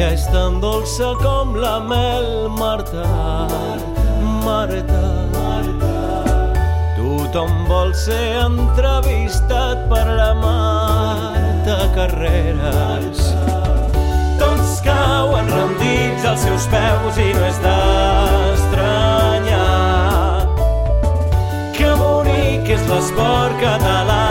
Ella és tan dolça com la mel, Marta, Marta. Marta. Tothom vol ser entrevistat per la Marta Carreras. Tots cauen rendits als seus peus i no és d'estranyar. Que bonic és l'esport català